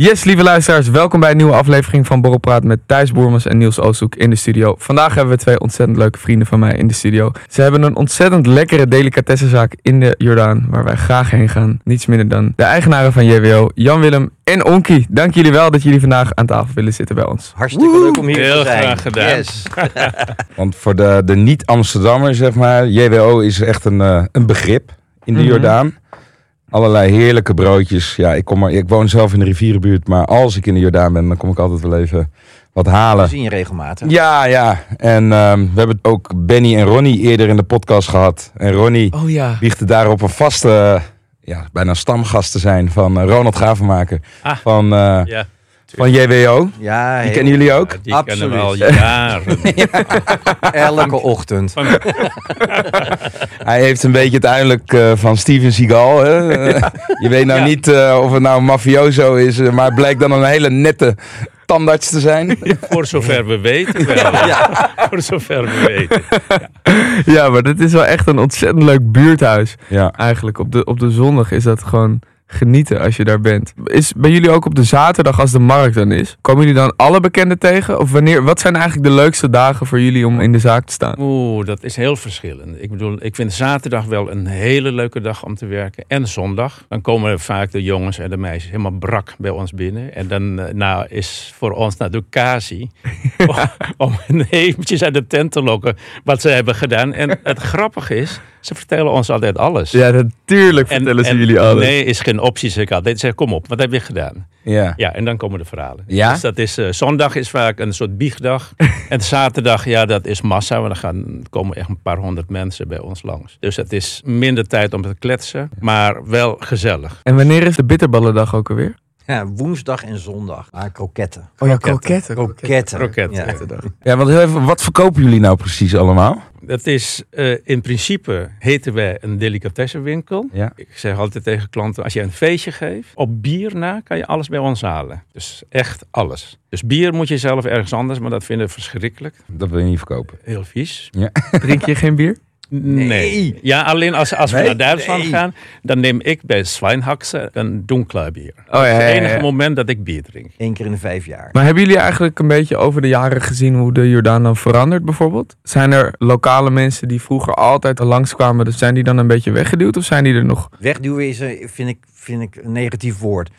Yes, lieve luisteraars, welkom bij een nieuwe aflevering van Borrelpraat met Thijs Boermans en Niels Oosthoek in de studio. Vandaag hebben we twee ontzettend leuke vrienden van mij in de studio. Ze hebben een ontzettend lekkere delicatessenzaak in de Jordaan, waar wij graag heen gaan. Niets minder dan de eigenaren van JWO, Jan Willem en Onkie. Dank jullie wel dat jullie vandaag aan tafel willen zitten bij ons. Hartstikke leuk om hier Heel te zijn. graag gedaan. Yes. Want voor de, de niet-Amsterdammer, zeg maar, JWO is echt een, eh, een begrip in de Mhm. Jordaan. Allerlei heerlijke broodjes. Ja, ik, kom maar, ik woon zelf in de rivierenbuurt, maar als ik in de Jordaan ben, dan kom ik altijd wel even wat We halen. zien je regelmatig. Ja, ja. En ehm, we hebben ook Benny en Ronnie eerder in de podcast gehad. En Ronnie Oh ja. wiegde daarop een vaste, ja, bijna stamgast te zijn van eh, Ronald Gravenmaker. Ah. Van, eh, Ja, van JWO. Ja, Die kennen jullie ook? die Absoluut. kennen we al jaren. elke ochtend. Hij heeft een beetje het uiterlijk eh, van Steven Seagal. Hè? Je weet nou Ja. niet eh, of het nou een mafioso is, eh, maar het blijkt dan een hele nette tandarts te zijn. Voor zover we weten wel. Voor zover we weten. Ja, maar dit is wel echt een ontzettend leuk buurthuis. Ja. Eigenlijk op de, op de zondag is dat gewoon genieten als je daar bent. Is bij jullie ook op de zaterdag als de markt dan is? Komen jullie dan alle bekenden tegen? Of wanneer, wat zijn eigenlijk de leukste dagen voor jullie om in de zaak te staan? Oeh, dat is heel verschillend. Ik bedoel, ik vind zaterdag wel een hele leuke dag om te werken. En zondag. Dan komen vaak de jongens en de meisjes helemaal brak bij ons binnen. En dan eh, nou, is voor ons natuurlijk casie. om, om eventjes uit de tent te lokken wat ze hebben gedaan. En het grappige is, ze vertellen ons altijd alles. Ja, natuurlijk vertellen ze en jullie alles. Nee, is geen optie. Zeg ik altijd. Zeg, kom op, wat heb je gedaan? Ja. Ja, en dan komen de verhalen. Ja? Dus dat is, eh, zondag is vaak een soort biegdag. en zaterdag, ja, dat is massa. Want dan gaan, komen echt een paar honderd mensen bij ons langs. Dus het is minder tijd om te kletsen, maar wel gezellig. En wanneer is de bitterballendag ook alweer? Ja, woensdag en zondag. Ah, kroketten. Oh ja, Kroketten. kroketten. Kroketten. Kroketten. Ja. Ja, want heel even, wat verkopen jullie nou precies allemaal? Dat is, eh, in principe heten wij een delicatessenwinkel. Ja. Ik zeg altijd tegen klanten, als je een feestje geeft, op bier na kan je alles bij ons halen. Dus echt alles. Dus bier moet je zelf ergens anders, maar dat vinden we verschrikkelijk. Dat wil je niet verkopen. Heel vies. Drink je geen bier? Nee. Ja, alleen als, als we Nee? naar Duitsland Nee. gaan, dan neem ik bij Zwijnhaxe een donkere bier. Oh ja, ja, het enige moment dat ik bier drink. Eén keer in de vijf jaar. Maar hebben jullie eigenlijk een beetje over de jaren gezien hoe de Jordaan dan verandert bijvoorbeeld? Zijn er lokale mensen die vroeger altijd al langskwamen, dus zijn die dan een beetje weggeduwd of zijn die er nog? Wegduwen is, een- vind ik, vind ik een negatief woord.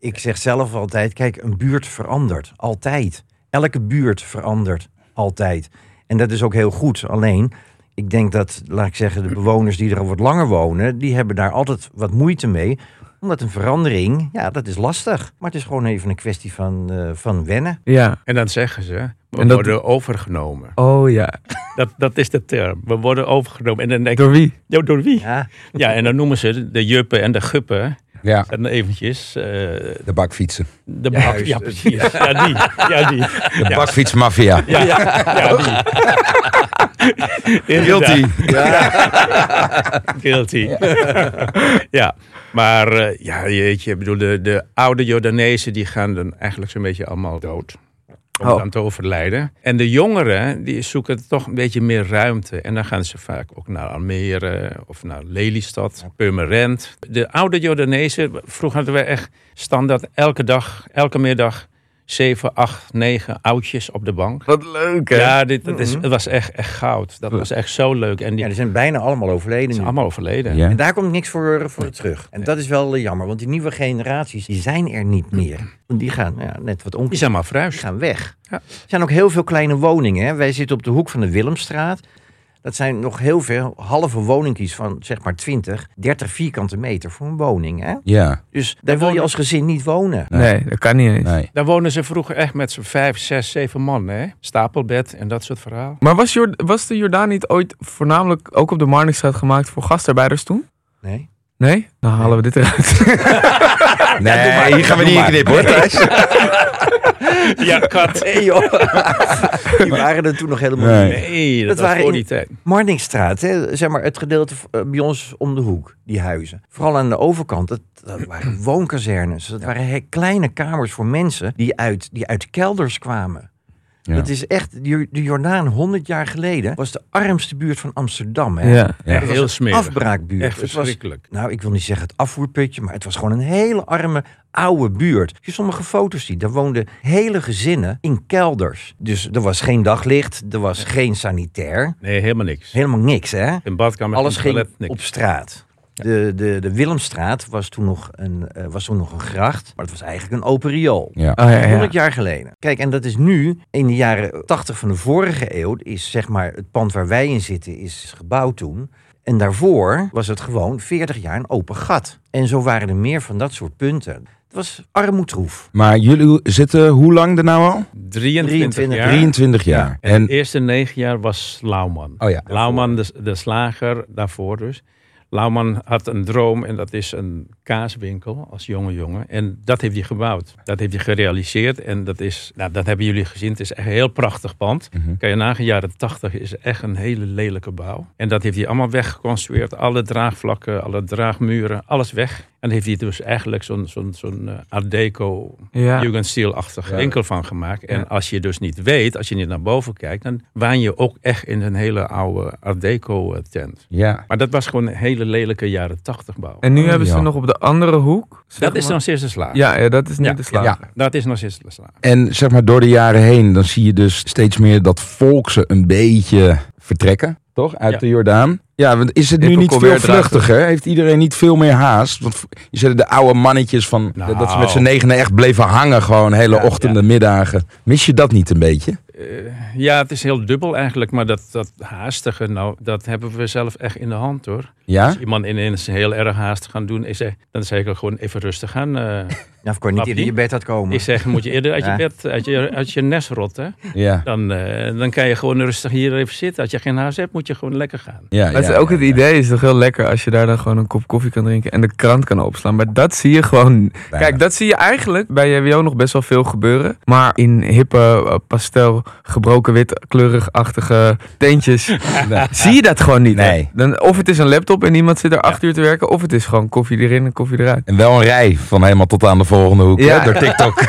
Ik zeg zelf altijd, kijk, een buurt verandert. Altijd. Elke buurt verandert. Altijd. En dat is ook heel goed. Alleen, ik denk dat, laat ik zeggen, de bewoners die er al wat langer wonen, die hebben daar altijd wat moeite mee. Omdat een verandering, ja, dat is lastig. Maar het is gewoon even een kwestie van, eh, van wennen. Ja. En dan zeggen ze, we En dat- worden overgenomen. Oh ja. Dat, dat is de term. We worden overgenomen. En dan denk ik, Door wie? "Ja, door wie? Ja, Ja, en dan noemen ze de juppen en de guppen. Ja, En dan eventjes eh, de bakfietsen. de bak. Ja, precies. Ja, die. Ja, die. De Ja. bakfietsmafia. Ja, ja, die. Guilty. Guilty. ja, maar eh, ja, jeetje, ik bedoel, de, de oude Jordanezen die gaan dan eigenlijk zo'n beetje allemaal dood. Om Oh. dan te overlijden. En de jongeren, die zoeken toch een beetje meer ruimte. En dan gaan ze vaak ook naar Almere of naar Lelystad, Purmerend. De oude Jordanezen, vroeger hadden we echt standaard elke dag, elke middag, zeven, acht, negen oudjes op de bank. Wat leuk hè? Ja, dit, dat is, het was echt, echt goud. Dat was echt zo leuk. En die ja, die zijn bijna allemaal overleden zijn allemaal overleden. Ja. En daar komt niks voor, voor terug. En dat is wel eh, jammer, want die nieuwe generaties die zijn er niet meer. Want die gaan, ja, net wat Die onkeer, zijn maar die verhuisd. gaan weg. Ja. Er zijn ook heel veel kleine woningen. Hè. Wij zitten op de hoek van de Willemstraat. Dat zijn nog heel veel halve woningjes van zeg maar 20, 30 vierkante meter voor een woning. Hè? Ja, Dus daar wil je als gezin niet wonen. Nee, dat kan niet eens. nee. Daar wonen ze vroeger echt met z'n vijf, zes, zeven man. Hè? Stapelbed en dat soort verhaal. Maar was, Jord- was de Jordaan niet ooit voornamelijk ook op de Marnixstraat gemaakt voor gastarbeiders toen? Nee? Nee? Dan halen we dit eruit. Nee, hier gaan we niet in knippen hoor, Thijs. Ja, kat. Nee joh. Die waren er toen nog helemaal Nee. niet. Nee, dat, Dat was waren voor die tijd. Marnixstraat, hè, zeg maar het gedeelte eh, bij ons om de hoek, die huizen. Vooral aan de overkant, dat, dat waren woonkazernes. Dat waren kleine kamers voor mensen die uit, die uit kelders kwamen. Ja. Dat is echt, de Jordaan 100 jaar geleden was de armste buurt van Amsterdam. Hè? Ja. Ja. Dat was Heel een smerig. afbraakbuurt. Echt Het was, verschrikkelijk. nou, ik wil niet zeggen het afvoerputje, maar het was gewoon een hele arme, oude buurt. Als je sommige foto's ziet, daar woonden hele gezinnen in kelders. Dus er was geen daglicht, er was geen sanitair. Nee, helemaal niks. Helemaal niks, hè? Een badkamer, Alles geen ging toilet, niks. op straat. De, de, de Willemstraat was toen, nog een, eh, was toen nog een gracht, maar het was eigenlijk een open riool. Ja. Oh, ja, ja. 100 jaar geleden. Kijk, en dat is nu, in de jaren 80 van de vorige eeuw, is zeg maar het pand waar wij in zitten, is gebouwd toen. En daarvoor was het gewoon 40 jaar een open gat. En zo waren er meer van dat soort punten. Het was armoedroef. Maar jullie zitten hoe lang er nou al? 23, 23 jaar. 23 jaar. En, En, de eerste negen jaar was Lauwman. oh ja. Lauwman, de, de slager daarvoor dus. Lauwman had een droom en dat is een kaaswinkel als jonge jongen. En dat heeft hij gebouwd. Dat heeft hij gerealiseerd. En dat is, nou, dat hebben jullie gezien. Het is echt een heel prachtig pand. Mhm. Kan je nagaan, jaren 80 is echt een hele lelijke bouw. En dat heeft hij allemaal weggeconstrueerd. Alle draagvlakken, alle draagmuren, alles weg. En heeft hij dus eigenlijk zo'n zo'n zo'n eh, Art Deco, Ja. Jugendstil-achtig Ja. enkel van gemaakt. En Ja. als je dus niet weet, als je niet naar boven kijkt, dan waan je ook echt in een hele oude Art Deco eh, tent. Ja. Maar dat was gewoon een hele lelijke jaren 80 bouw. En nu hebben ze nog op de andere hoek. dat is maar- nog steeds de slaag. Ja, ja, dat is niet Ja, de slag. ja. Dat is nog steeds de slaag. En zeg maar door de jaren heen, dan zie je dus steeds meer dat volk ze een beetje vertrekken, toch? Uit Ja. de Jordaan. Ja, want is het nu niet veel vluchtiger? Heeft iedereen niet veel meer haast? Want je zegt de oude mannetjes van Nou. dat ze met z'n negenen echt bleven hangen, gewoon hele Ja, ochtenden, middagen. Mis je dat niet een beetje? Eh, ja, het is heel dubbel eigenlijk, maar dat, dat haastige, nou, dat hebben we zelf echt in de hand hoor. Ja? Als iemand ineens heel erg haastig gaan doen, zeg, dan zeg ik gewoon even rustig aan. eh. Ja, of kon je niet Lappie? in je bed had komen. ik zeg, moet je eerder uit je bed, uit je, uit je nest rotten. Ja. Dan, eh, dan kan je gewoon rustig hier even zitten. Als je geen haast hebt, moet je gewoon lekker gaan. Ja, Maar het is ja, ook ja, het ja. idee is toch heel lekker als je daar dan gewoon een kop koffie kan drinken en de krant kan opslaan. Maar dat zie je gewoon. Bijna. Kijk, dat zie je eigenlijk bij JWO nog best wel veel gebeuren. Maar in hippe, pastel, gebroken wit, kleurig-achtige tentjes Nee. zie je dat gewoon niet. Nee. Dan, of het is een laptop en iemand zit er acht uur te werken, of het is gewoon koffie erin en koffie eruit. En wel een rij van helemaal tot aan de volgende hoek Ja. hè, door TikTok.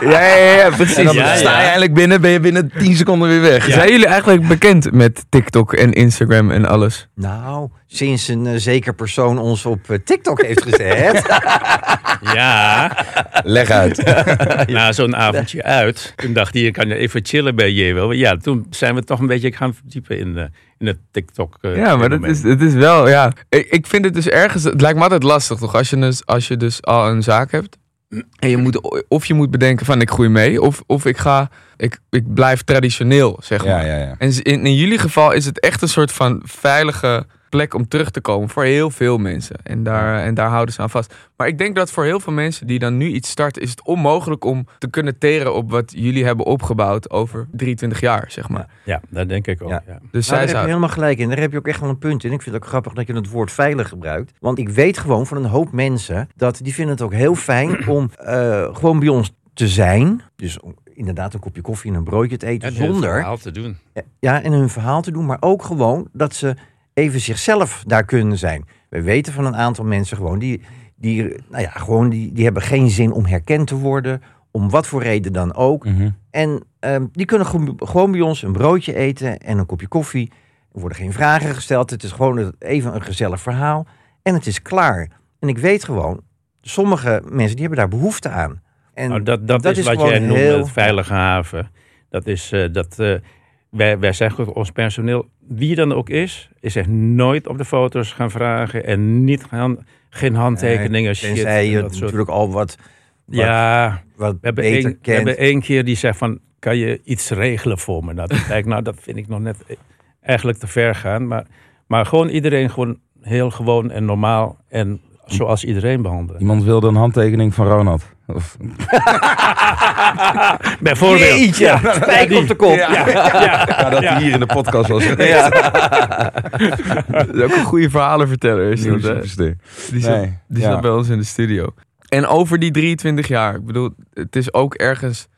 Ja, ja, ja, precies. En dan Ja, sta je ja. eigenlijk binnen, ben je binnen 10 seconden weer weg. Zijn jullie eigenlijk bekend met TikTok en Instagram en alles? Nou, sinds een eh, zeker persoon ons op eh, TikTok heeft gezet. Ja, Leg uit. na zo'n avondje uit, toen dacht hij, je kan even chillen bij JWO. Ja, toen zijn we toch een beetje gaan verdiepen in, de, in het TikTok. eh, Ja, maar dat is, het is wel, ja. Ik, ik vind het dus ergens, het lijkt me altijd lastig toch? Als je, dus, als je dus al een zaak hebt. En je moet, of je moet bedenken van ik groei mee. Of, of ik ga, ik, ik blijf traditioneel, zeg maar. Ja, ja, ja. En in, in jullie geval is het echt een soort van veilige plek om terug te komen voor heel veel mensen. En daar, en daar houden ze aan vast. Maar ik denk dat voor heel veel mensen die dan nu iets starten, is het onmogelijk om te kunnen teren op wat jullie hebben opgebouwd over 23 jaar, zeg maar. Ja, dat denk ik ook. Ja. Ja. Dus Nou, zij daar heb je zou. helemaal gelijk in. Daar heb je ook echt wel een punt in. Ik vind het ook grappig dat je het woord veilig gebruikt. Want ik weet gewoon van een hoop mensen dat die vinden het ook heel fijn om eh, gewoon bij ons te zijn. Dus om inderdaad een kopje koffie en een broodje te eten En zonder. verhaal te doen. Ja, en hun verhaal te doen, maar ook gewoon dat ze even zichzelf daar kunnen zijn. We weten van een aantal mensen gewoon die, die, nou ja, gewoon die, die hebben geen zin om herkend te worden, om wat voor reden dan ook. Mhm. En ehm, die kunnen gewoon- bij ons een broodje eten en een kopje koffie. Er worden geen vragen gesteld. Het is gewoon even een gezellig verhaal. En het is klaar. En ik weet gewoon, sommige mensen die hebben daar behoefte aan. En Nou, dat, dat, dat is, is wat jij noemt heel- het veilige haven. Dat is eh, dat. eh, wij, wij zeggen ons personeel, wie dan ook is, is echt nooit op de foto's gaan vragen en niet gaan, geen handtekeningen, shit. tenzij en je dat soort- natuurlijk al wat, wat, Ja, wat we hebben, beter één, we hebben één keer die zegt van, kan je iets regelen voor me? Nou, denk ik, nou, dat vind ik nog net eigenlijk te ver gaan. Maar, maar gewoon iedereen gewoon heel gewoon en normaal en zoals iedereen behandelen. Iemand wilde een handtekening van Ronald. Of, Bijvoorbeeld. Jeetje, Ja, spijk die. op de kop. Ja, ja, ja, dat hij hier in de podcast was. Dat is ook een goede verhalenverteller. Is dat, hè? Die zat, Nee, die ja. zat bij ons in de studio. En over die 23 jaar, ik bedoel, het is ook ergens.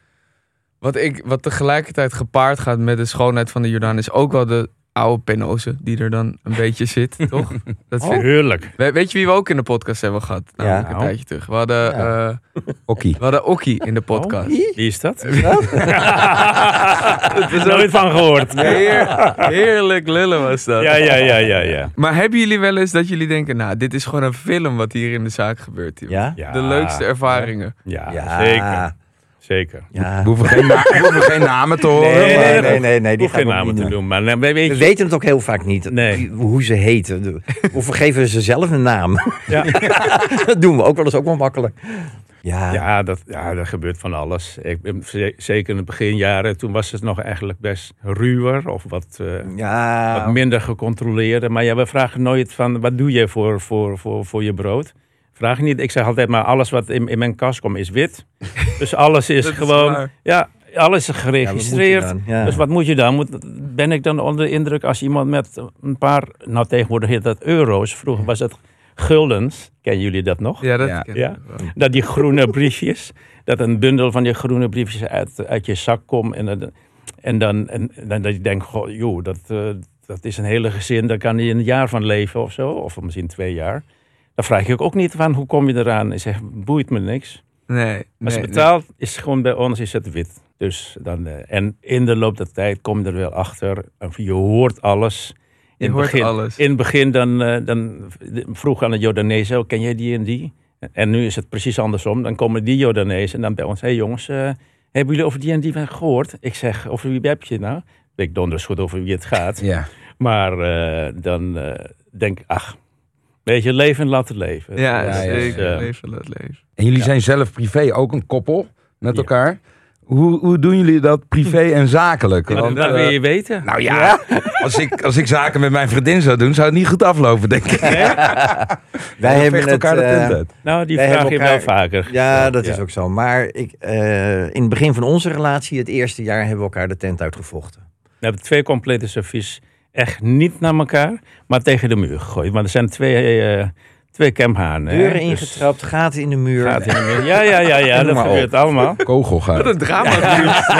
Wat, ik, wat tegelijkertijd gepaard gaat met de schoonheid van de Jordaan, is ook wel de oude penose die er dan een beetje zit, toch? Dat vind, Heerlijk. We- weet je wie we ook in de podcast hebben gehad? Namelijk Ja. een tijdje terug. We hadden, Ja. eh, Okkie. we hadden Okkie in de podcast. Wie is dat? Er is nooit van gehoord. Heer- heerlijk lullen was dat. Ja, ja, ja, ja, ja. Maar hebben jullie wel eens dat jullie denken, nou, dit is gewoon een film wat hier in de zaak gebeurt? ja. De leukste ervaringen. Ja, Ja. zeker. Zeker. Ja. We hoeven geen, na- we hoeven geen namen te horen. Nee, nee, nee, nee, nee, die gaan geen namen te doen. doen, maar We weten het ook heel vaak niet, Nee. wie- hoe ze heten. Of we geven ze zelf een naam. Ja. dat doen we ook wel eens ook wel makkelijk. Ja, Ja, dat, ja, dat gebeurt van alles. Ik, zeker in de beginjaren, toen was het nog eigenlijk best ruwer of wat, eh, ja. wat minder gecontroleerd. Maar ja, we vragen nooit van, wat doe je voor, voor, voor, voor je brood? Vraag je niet. Ik zeg altijd maar, alles wat in, in mijn kast komt is wit. Dus alles is gewoon, ja, alles is geregistreerd. Ja. Dus wat moet je dan? Moet, ben ik dan onder de indruk als iemand met een paar, nou tegenwoordig heet dat euro's. Vroeger was het guldens. Kennen jullie dat nog? Ja, dat Ja. ken Ja. Dat die groene briefjes, dat een bundel van die groene briefjes uit, uit je zak komt. En, dan- en, dan, en, dan dat je denkt, goh, joh, dat, eh, dat is een hele gezin, daar kan hij een jaar van leven of zo. Of misschien twee jaar. Dan vraag je ook niet van, hoe kom je eraan? Ik zeg, boeit me niks. Nee, Als nee, je betaalt, is het gewoon bij ons is het wit. Dus dan, eh, en in de loop der tijd kom je er wel achter. Je hoort alles. Je het hoort begin, alles. In het begin dan, eh, dan vroeg aan de Jordanezen, oh, ken jij die en die? En nu is het precies andersom. Dan komen die Jordanezen en dan bij ons, hé hey jongens, eh, hebben jullie over die en die gehoord? Ik zeg, over wie heb je nou? Weet ik donders goed over wie het gaat. Ja. Maar dan denk ik, ach, weet je, leven en laten leven. Ja, Ja, ja, zeker. ja. Leven, laat leven. En jullie zijn zelf privé ook een koppel met Ja. elkaar. Hoe, hoe doen jullie dat privé en zakelijk? Want, dat eh, wil je weten. nou ja, Als, ik, als ik zaken met mijn vriendin zou doen, zou het niet goed aflopen, denk ik. Wij hebben het, elkaar de eh, tent uit. Nou, die wij vraag hebben je wel vaker. Ja, dat is ook zo. Maar ik, eh, in het begin van onze relatie, het eerste jaar, hebben we elkaar de tent uitgevochten. We hebben twee complete servies echt niet naar elkaar, maar tegen de muur gegooid. Want er zijn twee, eh twee kemphanen. hè. Deuren Dus ingetrapt, gaten in de muur. gaat in de muur. Ja, ja, ja, ja dat maar gebeurt allemaal. Kogel gaat. Wat een drama.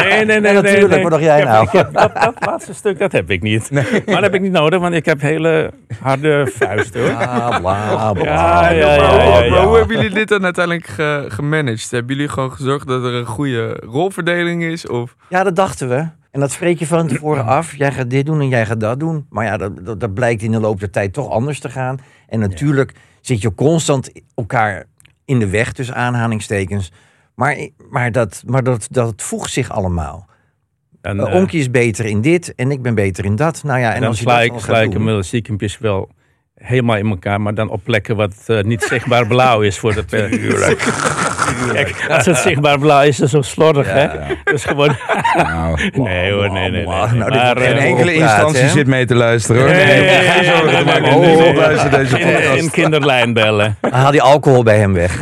Nee, nee, nee. nee, natuurlijk, nee. wat dacht jij Ik heb- nou? ik heb- dat, dat laatste stuk, dat heb ik niet. Maar dat heb ik niet nodig, want ik heb hele harde vuisten hoor. Bla, bla, bla. Ja, ja, maar, ja, hoe- ja, maar hoe ja. hebben jullie dit dan uiteindelijk ge- gemanaged? Hebben jullie gewoon gezorgd dat er een goede rolverdeling is? Of? Ja, dat dachten we. En dat spreek je van tevoren af. Jij gaat dit doen en jij gaat dat doen. Maar ja, dat, dat, dat blijkt in de loop der tijd toch anders te gaan. En natuurlijk zit je constant elkaar in de weg, tussen aanhalingstekens. Maar, maar, dat, maar dat, dat voegt zich allemaal. En, Uh, eh, Onkie is beter in dit en ik ben beter in dat. Nou ja, en, en dan als je sla ik, sla inmiddels stiekempjes wel helemaal in elkaar, maar dan op plekken wat eh, niet zichtbaar blauw is voor de Kijk, als het zichtbaar blauw is, is het zo slordig, hè? Dus gewoon... Nou, Nee hoor, nee, nee. nee. Nou, dit Maar, eh, geen geen enkele instantie zit mee te luisteren hoor. Nee, Nee, nee, geen nee, zorgen nee, te nee, maken. nee, Oh, nee, nee. luister deze in, kinderlijn bellen. Haal die alcohol bij hem weg.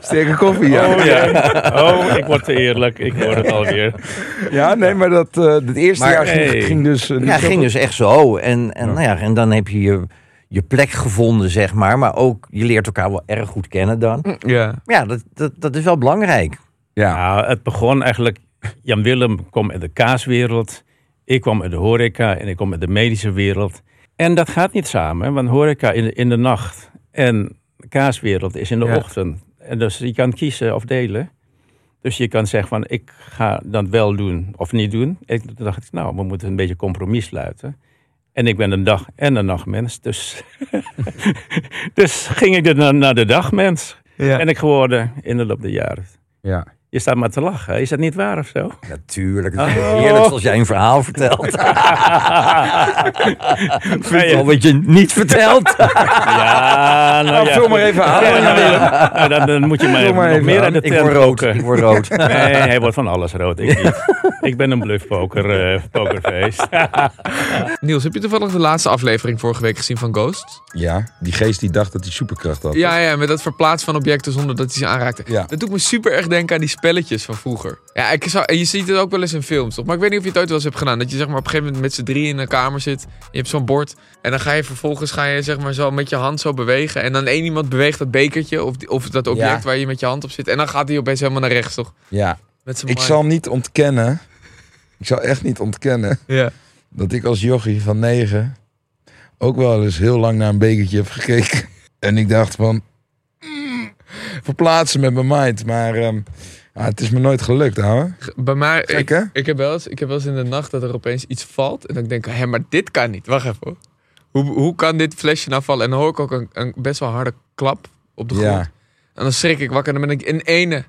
Sterke koffie, ja. Oh ja. Oh, ik word te eerlijk. Ik hoor het alweer. Ja, nee, maar dat, eh het eerste Maar- jaar ging, dus... eh, niet Ja, ging dus echt zo. En, en, Nou ja, en dan heb je, je je plek gevonden, zeg maar. Maar ook, je leert elkaar wel erg goed kennen dan. Ja. Maar ja, dat, dat, dat is wel belangrijk. Ja, Nou, het begon eigenlijk... Jan Willem kwam uit de kaaswereld. Ik kwam uit de horeca en ik kwam uit de medische wereld. En dat gaat niet samen, want horeca in de, in de nacht en de kaaswereld is in de Ja. ochtend. En dus je kan kiezen of delen. Dus je kan zeggen van, ik ga dat wel doen of niet doen. Ik toen dacht ik, nou, we moeten een beetje compromis sluiten. En ik ben een dag- en een nachtmens. Dus, dus ging ik er naar, naar de dagmens. Ja. En ik geworden in de loop der jaren. ja. Je staat maar te lachen. Is dat niet waar of zo? Natuurlijk. Het is Oh. heerlijk zoals jij een verhaal vertelt. Al wat je niet vertelt. Ja, nou, Nou, ja. vul maar even aan. Ja, nou, ja. Nou, dan, dan moet je maar, nog meer aan. de Ik tent word rood. Ik word rood. Nee, hij wordt van alles rood. Ik niet. Ik ben een bluffpoker, eh pokerfeest. Niels, heb je toevallig de laatste aflevering vorige week gezien van Ghost? ja, die geest die dacht dat hij superkracht had. Ja, ja, met dat verplaatsen van objecten zonder dat hij ze aanraakte. Ja. Dat doet me super erg denken aan die spelletjes van vroeger. Ja, ik zou, en je ziet het ook wel eens in films, toch? Maar ik weet niet of je het ooit wel eens hebt gedaan. Dat je zeg maar op een gegeven moment met z'n drie in een kamer zit. Je hebt zo'n bord. En dan ga je vervolgens ga je, zeg maar, zo met je hand zo bewegen. En dan één iemand beweegt dat bekertje of, of dat object Ja. waar je met je hand op zit. En dan gaat hij opeens helemaal naar rechts, toch? Ja, Met ik zal niet ontkennen. Ik zal echt niet ontkennen Ja. dat ik als jochie van negen ook wel eens heel lang naar een bekertje heb gekeken. En ik dacht van, mm, verplaatsen met mijn mind. Maar ehm, ja, het is me nooit gelukt, ouwe. Bij mij, Gek, ik, hè? ik, heb wel eens, ik heb wel eens in de nacht dat er opeens iets valt. En dan denk ik, hé, maar dit kan niet. Wacht even. hoor. Hoe, hoe kan dit flesje nou vallen? En dan hoor ik ook een, een best wel harde klap op de grond. Ja, En dan schrik ik wakker en dan ben ik in ene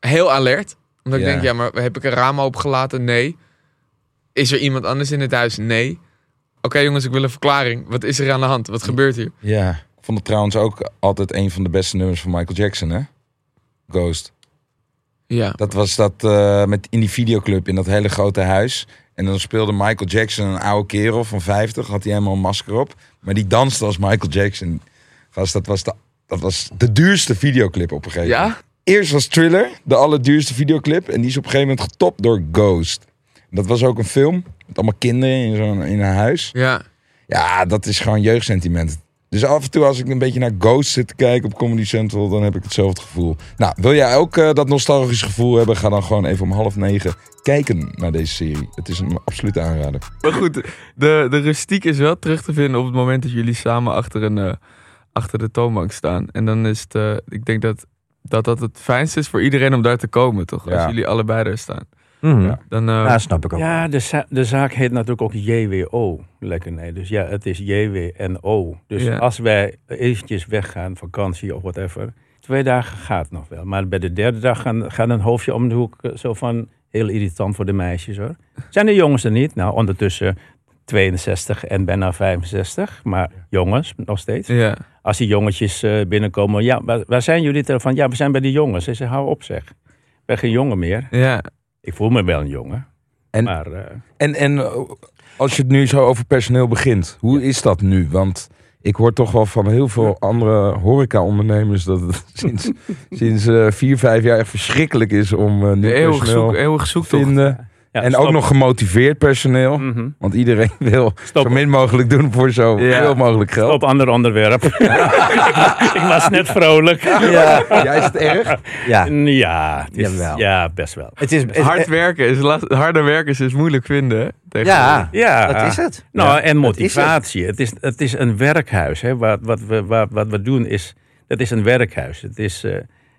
heel alert. Omdat ik denk, ja, maar heb ik een raam opengelaten? Nee. Is er iemand anders in het huis? Nee. Oké jongens, ik wil een verklaring. Wat is er aan de hand? Wat gebeurt hier? ja. Ik vond het trouwens ook altijd een van de beste nummers van Michael Jackson, hè? Ghost. Ja. Dat was dat eh, met in die videoclub in dat hele grote huis. En dan speelde Michael Jackson een oude kerel van 50. Had hij helemaal een masker op. Maar die danste als Michael Jackson. Gast, dat was de, dat was de duurste videoclip op een gegeven moment. Ja? Eerst was Thriller, de allerduurste videoclip. En die is op een gegeven moment getopt door Ghost. Dat was ook een film. Met allemaal kinderen in, zo'n, in een huis. Ja. Ja, dat is gewoon jeugdsentiment. Dus af en toe als ik een beetje naar Ghost zit te kijken op Comedy Central, dan heb ik hetzelfde gevoel. Nou, wil jij ook eh, dat nostalgisch gevoel hebben? Ga dan gewoon even om half negen kijken naar deze serie. Het is een absolute aanrader. Maar goed, de, de rustiek is wel terug te vinden op het moment dat jullie samen achter, een, eh, achter de toonbank staan. En dan is het, eh, ik denk dat, dat dat het fijnste is voor iedereen om daar te komen, toch? Als jullie allebei daar staan. Mhm. Ja. Dan, eh, Ja, snap ik ook. Ja, de, za- de zaak heet natuurlijk ook JWO. Lekker nee. Dus ja, het is JWNO. Dus Ja. als wij eventjes weggaan, vakantie of whatever. Twee dagen gaat nog wel. Maar bij de derde dag gaan, gaat een hoofdje om de hoek. eh, Zo van, heel irritant voor de meisjes hoor. Zijn de jongens er niet? Nou, ondertussen 62 en bijna 65. Maar jongens, nog steeds. ja. Als die jongetjes eh, binnenkomen. Ja, waar, waar zijn jullie van? Ja, we zijn bij de jongens. Ze zeggen, hou op zeg. Ik ben geen jongen meer. ja. Ik voel me wel een jongen. En- maar eh, En, en eh, als je het nu zo over personeel begint, hoe is dat nu? Want ik hoor toch wel van heel veel andere horeca-ondernemers dat het sinds, sinds eh, vier, vijf jaar echt verschrikkelijk is om eh, De nu eeuwig, personeel zoek, eeuwig vinden. Ja, en stop. ook nog gemotiveerd personeel. Mhm. Want iedereen wil Stop. zo min mogelijk doen voor zo Ja. veel mogelijk geld. Op ander onderwerp. ik was net vrolijk. Ja, Ja, is het erg? ja. Ja, het is- ja best wel. Het is, het- Hard werken is last, harder werken is, is moeilijk vinden. ja, Ja, dat is het. Nou, Ja, en dat is het. motivatie. Het is, het is een werkhuis. Hè. Wat, wat, we, wat, wat we doen is, het is een werkhuis. Het is, eh,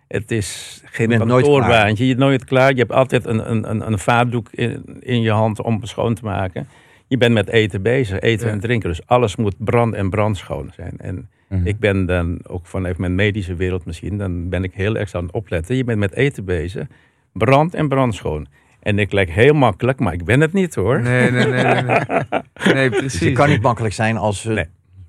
het is geen kantoorbaantje. Je bent nooit klaar. Je hebt altijd een, een, een, een vaatdoek in, in je hand om schoon te maken. Je bent met eten bezig, eten Ja. en drinken. Dus alles moet brand en brandschoon zijn. En Mhm. ik ben dan ook vanuit mijn medische wereld misschien, dan ben ik heel erg aan het opletten. Je bent met eten bezig, brand en brandschoon. En ik lijk heel makkelijk, maar ik ben het niet hoor. Nee, nee, nee, nee. Nee, nee Dus precies. het kan niet makkelijk zijn als we Nee.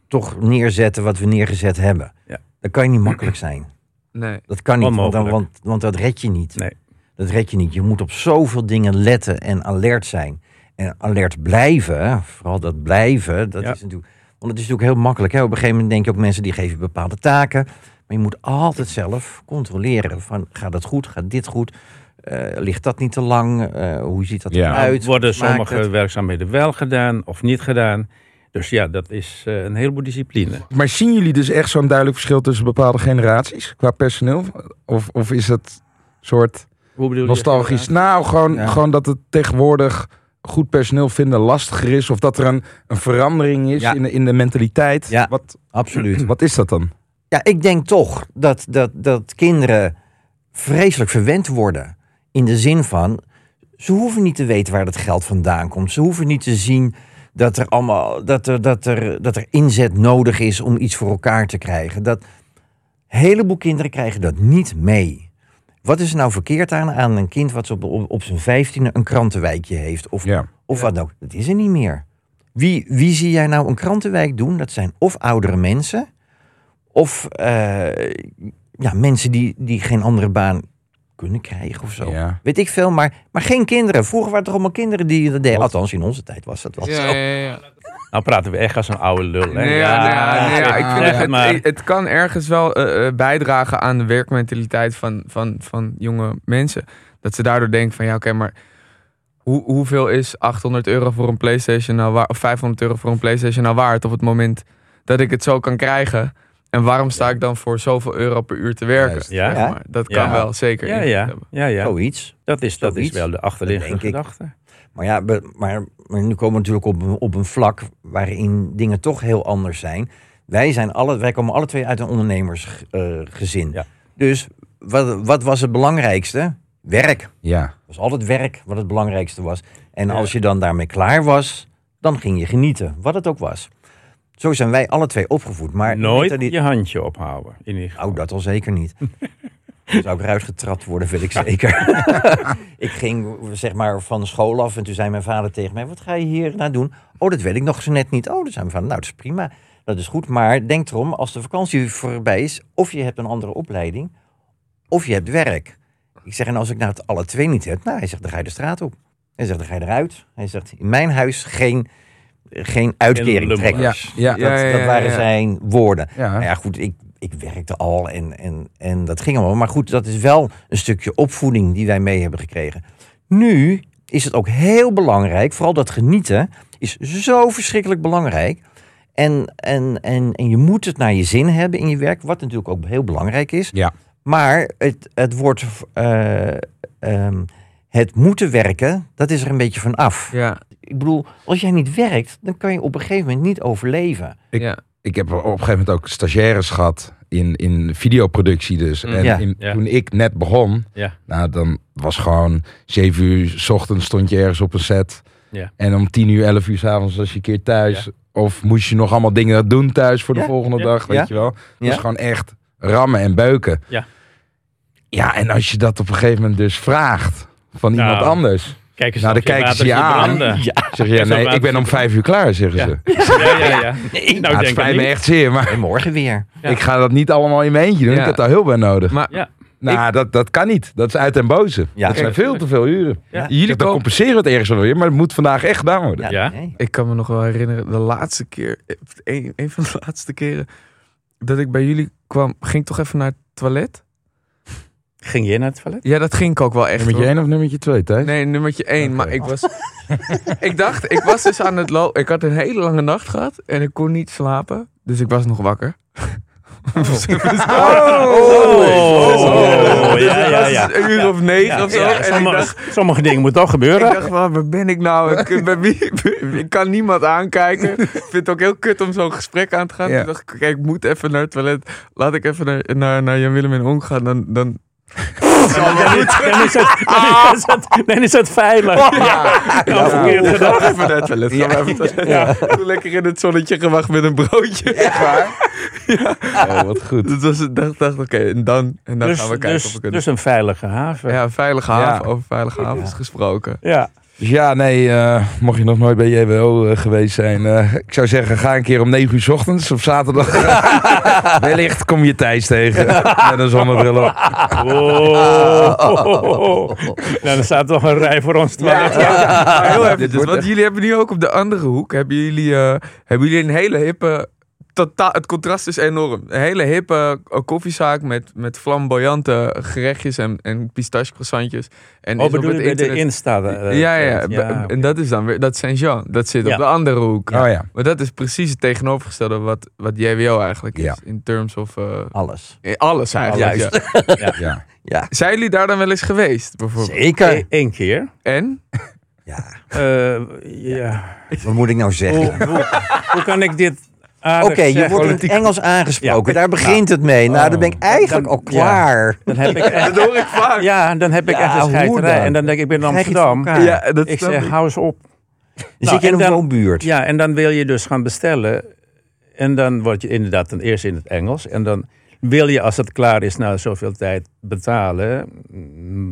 toch neerzetten wat we neergezet hebben. Ja. Dat kan niet makkelijk zijn. Nee. Dat kan niet, want, dan, want, want dat red je niet. Nee. Dat red je niet. Je moet op zoveel dingen letten en alert zijn. En alert blijven, vooral dat blijven, dat Ja. is natuurlijk... Want het is natuurlijk heel makkelijk. Hè? Op een gegeven moment denk je ook mensen die geven bepaalde taken. Maar je moet altijd zelf controleren van gaat het goed, gaat dit goed? Eh, ligt dat niet te lang? Eh, hoe ziet dat Ja. eruit? Worden sommige het? werkzaamheden wel gedaan of niet gedaan? Dus ja, dat is eh, een heleboel discipline. Maar zien jullie dus echt zo'n duidelijk verschil tussen bepaalde generaties qua personeel? Of, of is het soort Hoe bedoel je? nostalgisch? Nou, gewoon, Ja. gewoon dat het tegenwoordig goed personeel vinden lastiger is. Of dat er een, een verandering is Ja. in, de, in de mentaliteit. Ja. Wat, Absoluut. wat is dat dan? Ja, ik denk toch dat, dat, dat kinderen vreselijk verwend worden. In de zin van, ze hoeven niet te weten waar het geld vandaan komt. Ze hoeven niet te zien dat er, allemaal, dat er, dat er, dat er inzet nodig is om iets voor elkaar te krijgen. Dat, een heleboel kinderen krijgen dat niet mee. Wat is er nou verkeerd aan, aan een kind wat op, op, op zijn vijftiende een krantenwijkje heeft? Of, Ja. of wat dan ook. Dat is er niet meer. Wie, wie zie jij nou een krantenwijk doen? Dat zijn of oudere mensen, of eh, ja, mensen die, die geen andere baan kunnen krijgen of zo. Ja. Weet ik veel, maar, maar geen kinderen. Vroeger waren er allemaal kinderen die dat deden. Althans, in onze tijd was dat wel Ja, zo. ja, ja. Nou praten we echt als een oude lul. Hè? Nee, ja, nee, ja, nee, ja, ik vind het, maar. het, het kan ergens wel eh, eh, bijdragen aan de werkmentaliteit van, van, van jonge mensen. Dat ze daardoor denken van ja, oké, maar hoe, hoeveel is 800 euro voor een PlayStation nou waard, of 500 euro voor een PlayStation nou waard op het moment dat ik het zo kan krijgen? En waarom sta ik dan voor zoveel euro per uur te werken? Juist. Ja. Zeg maar. Dat kan Ja. wel zeker. Ja, ja, hebben. ja, ja. Zoiets. Dat, is, dat is wel de achterliggende gedachte. Maar ja, maar, maar nu komen we natuurlijk op, een- op een vlak waarin dingen toch heel anders zijn. Wij, zijn alle, wij komen alle twee uit een ondernemersgezin. Ja. Dus wat, wat was het belangrijkste? Werk. Ja. Het was altijd werk wat het belangrijkste was. En als je dan daarmee klaar was, dan ging je genieten, wat het ook was. Zo zijn wij alle twee opgevoed. Maar Nooit je handje ophouden. In ieder geval. Oh, dat al zeker niet. Dan zou ik eruit getrapt worden, weet ik zeker. ik ging zeg maar van school af en toen zei mijn vader tegen mij: Wat ga je hier nou doen? Oh, dat weet ik nog zo net niet. Oh, dat zei mijn vader: Nou, dat is prima. Dat is goed. Maar denk erom, als de vakantie voorbij is, of je hebt een andere opleiding, of je hebt werk. Ik zeg: En als ik nou het alle twee niet heb, nou, hij zegt: Dan ga je de straat op. Hij zegt: Dan ga je eruit. Hij zegt: In mijn huis geen, geen uitkeringtrekkers. Ja, ja. Dat, Ja, ja, dat waren ja. zijn woorden. Ja. Nou ja, goed, ik, ik werkte al en, en, en dat ging allemaal. Maar goed, dat is wel een stukje opvoeding die wij mee hebben gekregen. Nu is het ook heel belangrijk, vooral dat genieten is zo verschrikkelijk belangrijk. En, en, en, en je moet het naar je zin hebben in je werk, wat natuurlijk ook heel belangrijk is. Ja. Maar het, het wordt, eh, ehm, het moeten werken, dat is er een beetje van af. Ja, Ik bedoel, als jij niet werkt, dan kan je op een gegeven moment niet overleven. Ik- ja. Ik heb op een gegeven moment ook stagiaires gehad in, in videoproductie dus. Mm. En Ja. in- Ja. toen ik net begon, Ja. nou dan was gewoon zeven uur s ochtends stond je ergens op een set. Ja. En om tien uur, elf uur s'avonds was je een keer thuis. Of moest je nog allemaal dingen doen thuis voor de Ja. volgende Ja. dag, weet Ja. je wel. Het Ja. was gewoon echt rammen en beuken. Ja. Ja, en als je dat op een gegeven moment dus vraagt van Nou, iemand anders. Kijk eens Nou, dan kijken ze je aan. Ja, Zeg je, nee, ik ben om vijf uur klaar, zeggen Ja. ze. Ja, ja, ja. Nee, Nou, Ja, ik het denk spijt me echt zeer, maar en morgen weer. Ja. ik ga dat niet allemaal in mijn eentje doen. Ja. Ik heb daar hulp bij nodig. Maar Ja. Nou, dat, dat kan niet. Dat is uit en boze. Ja. dat zijn veel te veel uren. Ja. jullie Dan komen, compenseren we het ergens wel weer, maar het moet vandaag echt gedaan worden. Ja. nee. Ik kan me nog wel herinneren, de laatste keer, een, een van de laatste keren dat ik bij jullie kwam, ging ik toch even naar het toilet? Ging je naar het toilet? Ja, dat ging ik ook wel echt. Nummertje hoor. 1 of nummertje 2, Thijs? Nee, nummertje 1. Oké. Maar ik was. ik dacht, ik was dus aan het lopen. Ik had een hele lange nacht gehad en ik kon niet slapen. Dus ik was nog wakker. Oh, Dus ja, het ja, was ja. een uur of negen of zo. Ja, en ik sommige, dacht, sommige dingen moeten toch ik gebeuren. dacht waar, waar ben ik nou? Ik, bij wie, ik kan niemand aankijken. Ik vind het ook heel kut om zo'n gesprek aan te gaan. Ja. Toen dacht ik, kijk, ik moet even naar het toilet. Laat ik even naar, naar, naar Jan Willem en Onk gaan. Dan, dan, Dan is, dan, is het, dan, is het, dan is het veilig. Ja, nou, verkeerd Ja, ga even naar het toilet. Ga maar even toilet. Toen lekker in het zonnetje gewacht met een broodje. Echt waar? Oh, wat goed. Dat was dacht, dacht oké, en dan, en dan Dus, gaan we kijken of dus, we kunnen. dus een veilige haven. ja, veilige Ja. haven. Over veilige havens gesproken. Ja. Dus ja, nee, eh, mocht je nog nooit bij JWO eh, geweest zijn. eh, ik zou zeggen, ga een keer om 9 uur 's ochtends op zaterdag. Wellicht kom je Thijs tegen. met een zonnebril op. Oh. Nou, dan staat toch een rij voor ons toilet. Maar heel even, Dit dus, want jullie hebben nu ook op de andere hoek, hebben jullie, eh, hebben jullie een hele hippe, totaal, het contrast is enorm. Een hele hippe eh, koffiezaak met, met flamboyante gerechtjes en, en pistache croissantjes. En Oh, is op bedoel het je bij de internet- eh, ja, ja, ja. En dat is dan weer, dat is Saint-Jean. Dat zit Ja. op de andere hoek. Oh ja. Maar dat is precies het tegenovergestelde wat, wat JWO eigenlijk is. Ja. In terms of eh, Alles. alles eigenlijk. Juist. ja. ja. Ja, Zijn jullie daar dan wel eens geweest? Bijvoorbeeld? zeker. Eén keer. En? Ja, Eh, ja. wat moet ik nou zeggen? Hoe, hoe, hoe kan ik dit aardig Oké, je wordt in het Engels aangesproken. Ja. Daar begint het mee. Nou, dan ben ik eigenlijk Dan- al klaar. Dan heb ik echt, Dat hoor ik vaak. ja, dan heb ik Ja, echt een hoe scheiterij. dan? En dan denk ik, ik ben in Amsterdam. Ja, dat Ik zeg, ik. hou eens op. Dan Nou, zit je in en een dan- woonbuurt. Ja, en dan wil je dus gaan bestellen. En dan word je inderdaad ten eerste in het Engels. En dan wil je, als het klaar is, na zoveel tijd betalen.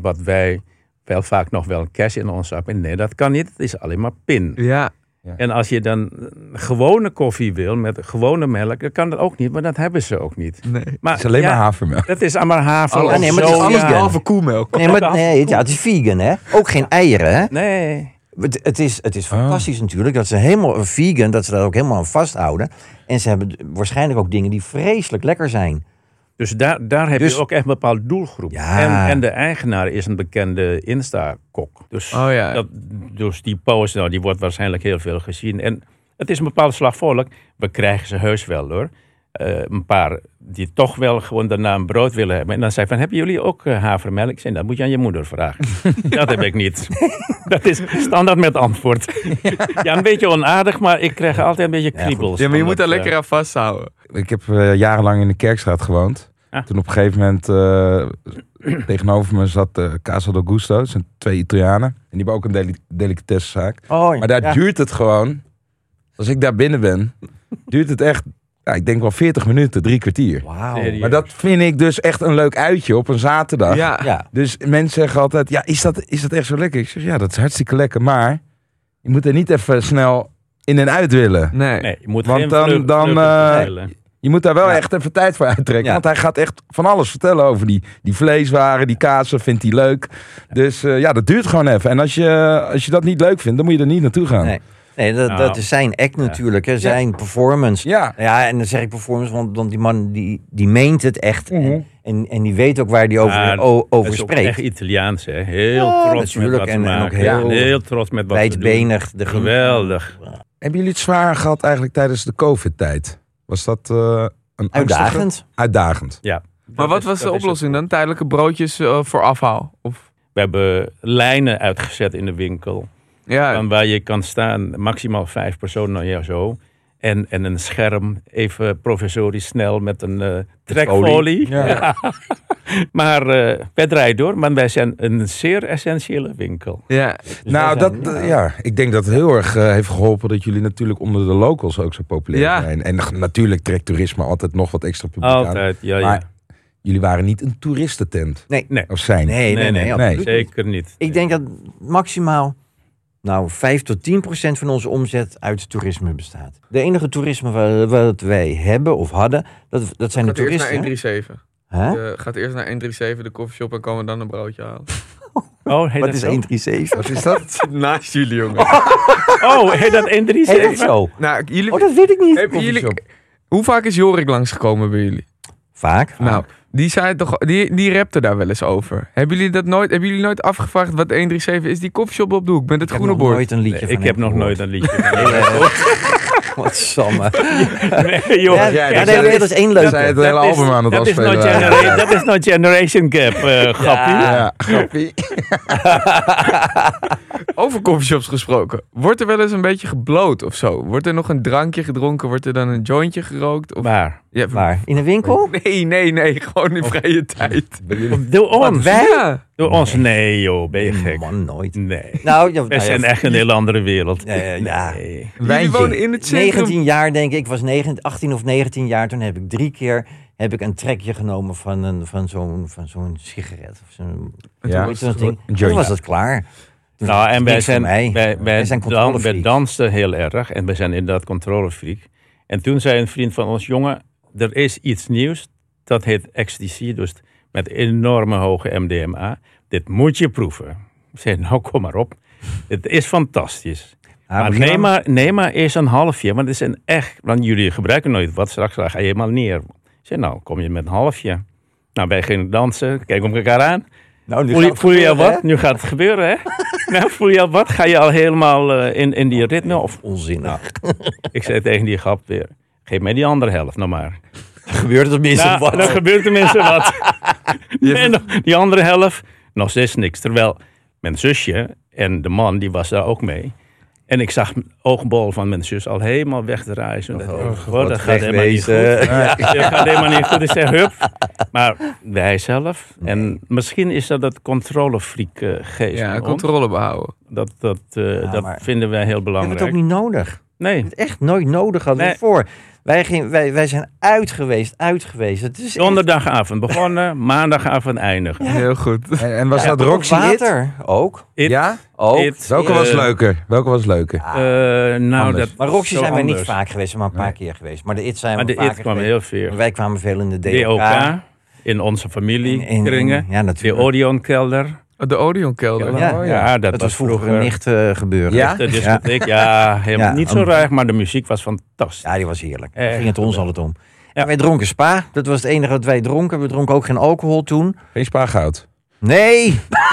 Wat wij wel vaak nog wel cash in ons hebben. Nee, dat kan niet. Het is alleen maar pin. Ja, En als je dan gewone koffie wil met gewone melk, dan kan dat ook niet. Maar dat hebben ze ook niet. nee. Maar Het is alleen ja, maar havermelk. Dat is allemaal haver. Alles. of nee, maar het is alles vegan. Halve koemelk. Nee, maar nee, ja, het is vegan, hè? Ook geen eieren, hè? Nee. Het, het is, het is Oh. fantastisch natuurlijk dat ze helemaal vegan, dat ze daar ook helemaal aan vasthouden. En ze hebben waarschijnlijk ook dingen die vreselijk lekker zijn. Dus daar, daar heb Dus- je ook echt een bepaalde doelgroep. Ja. En, en de eigenaar is een bekende Insta-kok. Dus, Oh ja. dat, dus die post, nou, die wordt waarschijnlijk heel veel gezien. En het is een bepaalde slag volk. We krijgen ze heus wel hoor. Eh, een paar die toch wel gewoon daarna een brood willen hebben. En dan zei van, hebben jullie ook eh, havermelk? Ik zei, dat moet je aan je moeder vragen. dat heb ik niet. dat is standaard met antwoord. ja, een beetje onaardig, maar ik krijg altijd een beetje kriebels. Ja, maar je moet daar lekker eh, aan vasthouden. Ik heb jarenlang in de Kerkstraat gewoond. Ah. Toen op een gegeven moment eh, tegenover me zat eh Casa del Gusto. Dat zijn twee Italianen. En die hebben ook een deli delicatessenzaak. Oh, Maar daar ja. duurt het gewoon. Als ik daar binnen ben, duurt het echt, ja, ik denk wel 40 minuten, drie kwartier. Wauw. Maar dat vind ik dus echt een leuk uitje op een zaterdag. Ja. Ja, Dus mensen zeggen altijd, ja, is dat, is dat echt zo lekker? Ik zeg, ja, dat is hartstikke lekker. Maar je moet er niet even snel in en uit willen. Nee. Nee, je moet Want dan- dan, eh. Je moet daar wel Ja. echt even tijd voor uittrekken. Ja. Want hij gaat echt van alles vertellen over die, die vleeswaren, die kazen, vindt hij leuk. Dus eh, ja, dat duurt gewoon even. En als je, als je dat niet leuk vindt, dan moet je er niet naartoe gaan. Nee. Nee dat, Nou. dat is zijn act natuurlijk, hè, zijn performance. Ja, Ja, en dan zeg ik performance, want, want die man die, die meent het echt. Mhm. en, en, en die weet ook waar hij over, Ja, o- over Het spreekt. echt Italiaans, hè? Heel Ja, trots met natuurlijk. wat ze En- en ook heel Ja, heel trots met wat ze doen. Wijdbenig. De Geweldig. Hebben jullie het zwaar gehad eigenlijk tijdens de COVID-tijd? Was dat eh, een angstige- Uitdagend. Uitdagend. Ja. Maar wat is- was de oplossing dan? Tijdelijke broodjes eh, voor afhaal? Of, We hebben lijnen uitgezet in de winkel. Ja, Van waar je kan staan, maximaal vijf personen, ja zo. En, en een scherm, even provisorisch snel met een eh trekfolie. Ja. Ja. maar eh wij draaien door, maar wij zijn een zeer essentiële winkel. ja. Dus nou, wij dat, eh, ja, ik denk dat het heel erg heeft geholpen dat jullie natuurlijk onder de locals ook zo populair Ja. zijn. En natuurlijk trekt toerisme altijd nog wat extra publiek aan. Altijd, ja, ja. Maar jullie waren niet een toeristentent. Nee. Nee. Of zijn. Nee, nee, nee, Nee, nee. Zeker niet. Ik denk dat maximaal nou, 5 tot 10 procent van onze omzet uit toerisme bestaat. De enige toerisme wa- wat wij hebben of hadden, dat, dat zijn de Gaat eerst naar toeristen. 137. Hè? Je gaat eerst naar 137, de koffieshop, en komen we dan een broodje halen. Oh, heet Wat dat is zo? 137? Wat is dat? Naast jullie, jongen. Oh, heet dat Heet 137? dat zo? nou, jullie, Oh, dat weet ik niet. hebben jullie, hoe vaak is Jorik langsgekomen bij jullie? Vaak. Nou, die, zei toch, die, die rapte daar wel eens over. Hebben jullie, dat nooit, hebben jullie nooit afgevraagd wat 137 is? Die koffieshop op de hoek met het ik heb groene nog bord. nooit een liedje Nee, van ik heb nog gehoord. nooit een liedje van. Wat samme. Nee, joh. Ja, jij- ja, dat nee, dat is één Zij leuke. het hele Dat is- album aan het dat is, afspelen. not genera- dat is not generation gap, eh grappie. Ja, grappie. Over coffeeshops gesproken. Wordt er wel eens een beetje gebloot of zo? Wordt er nog een drankje gedronken? Wordt er dan een jointje gerookt? Of... Waar? Ja, Waar? In de winkel? Nee, nee, nee. Gewoon in vrije tijd. Door ons. wij? Ja. Door ons. Nee joh, ben je gek. Man, nooit. Nee. Nou, ja, We nou ja, zijn echt een heel andere wereld. Ja. Nee. Wijntje. wonen in het centrum. 19 jaar denk ik, ik was 19, 18 of 19 jaar. Toen heb ik drie keer heb ik een trekje genomen van, een, van zo'n van zo'n sigaret. Of zo'n, Ja, dat ding? een Toen was het klaar. Nou, en wij zijn, wij, wij, Wij zijn dan, wij controlefreaks. dansten heel erg en wij zijn inderdaad controlefreak. En toen zei een vriend van ons, jongen, er is iets nieuws. Dat heet ecstasy, dus met enorme hoge MDMA. Dit moet je proeven. Ik zei, nou kom maar op. Het is fantastisch. Ah, maar neem maar, neem maar eerst een halfje, want het is een echt, want jullie gebruiken nooit wat, straks ga je helemaal neer. Ik zei, nou kom je met een halfje. Nou, wij gingen dansen, kijk om elkaar aan. Nou, nu Voel je, voel je wat? Nu gaat het gebeuren, hè? Nou, voel je al wat? Ga je al helemaal eh, in, in die ritme? Of, hè? Onzinnig. ik zei tegen die grap weer, geef mij die andere helft nou maar. Gebeurt er tenminste Nou, wat? dan gebeurt tenminste wat. en nog die andere helft, nog steeds niks. Terwijl mijn zusje en de man, die was daar ook mee. En ik zag mijn oogbol van mijn zus al helemaal wegdraaien. Zo dat, oh, dat gaat helemaal niet goed. wegwezen. Dat gaat helemaal niet goed. Ik zei, hup. Maar wij zelf. En misschien is dat het controlefreak eh, geest. Ja, controle behouden. Dat, dat, eh, Ja, dat vinden wij heel belangrijk. het ook niet nodig. Nee, Het echt nooit nodig hadden we Nee. voor. Wij, ging, wij, wij zijn uit geweest, uit geweest. Het is echt- donderdagavond begonnen, maandagavond eindigen. Heel goed. En, en was Ja, dat Roxy It? ook. It, Ja? Ook. It, Welke eh, was leuker? Welke was leuker? eh, nou, dat Maar Roxy zijn wij niet vaak geweest, maar een paar Nee. keer geweest. Maar de IT zijn Maar we de vaker IT kwam geweest. heel veel. Wij kwamen veel in de DOK. DOK, in onze familie, en- en- kringen. Ja, De natuurlijk. Odeon-kelder. De Odeonkelder. Ja, Oh, ja, dat Dat, was was vroeger vroeger- een nicht eh, gebeuren. Ja? De discotheek, ja, helemaal Ja, niet zo ruig, maar de muziek was fantastisch. Ja, die was heerlijk. Daar ging het ons altijd om. Ja. En wij dronken spa. Dat was het enige wat wij dronken. We dronken ook geen alcohol toen. Geen spaargoud. Nee!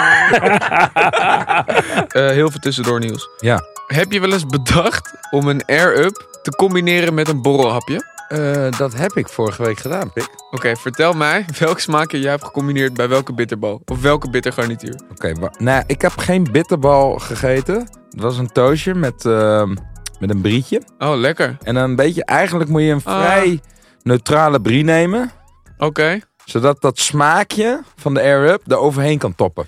Eh, heel veel tussendoor nieuws. Ja. Heb je wel eens bedacht om een air-up te combineren met een borrelhapje? Eh, dat heb ik vorige week gedaan, Pik. Oké, vertel mij welke smaken jij hebt gecombineerd bij welke bitterbal. Of welke bittergarnituur. Oké, nou, ik heb geen bitterbal gegeten. Het was een toastje met, ehm, met een brietje. Oh, lekker. En dan een beetje, eigenlijk moet je een Ah. vrij neutrale brie nemen. Oké. Zodat dat smaakje van de air-up er overheen kan toppen.